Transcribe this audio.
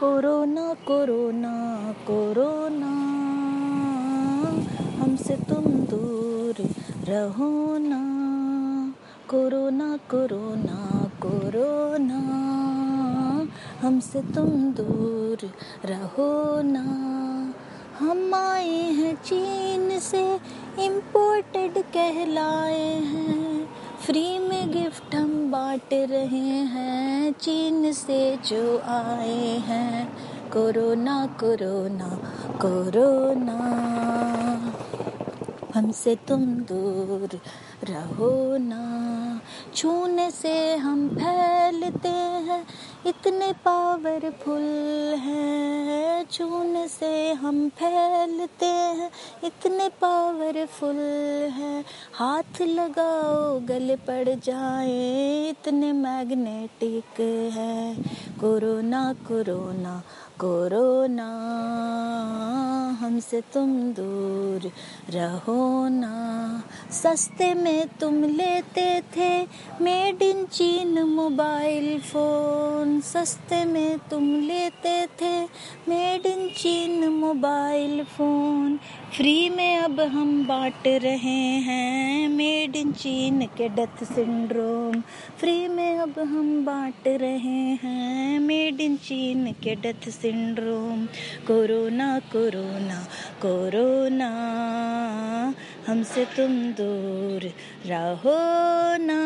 Corona corona corona. हमसे तुम दूर रहो ना। Corona corona corona. हमसे तुम दूर रहो ना। हम आए हैं चीन से इम्पोर्टेड कहलाए हैं। फ्री में गिफ्ट हम बांट रहे हैं, चीन से जो आए हैं। Corona corona corona. हमसे तुम दूर रहो ना, छूने से हम फैलते हैं, इतने पावरफुल हैं छूने से हम फैलते हैं, इतने पावरफुल हैं। हाथ लगाओ, गले पड़ जाए, इतने मैग्नेटिक है। कोरोना कोरोना कोरोना, हमसे तुम दूर रहो ना। सस्ते में तुम लेते थे। मेड इन चीन मोबाइल फ़ोन। सस्ते में तुम लेते थे। मेड इन चीन मोबाइल फ़ोन। फ्री में अब हम बांट रहे हैं। मेड इन चीन के डेथ सिंड्रोम। फ्री में अब हम बांट रहे हैं। मेड इन चीन के death syndrome. Corona corona corona. हमसे तुम दूर रहो ना।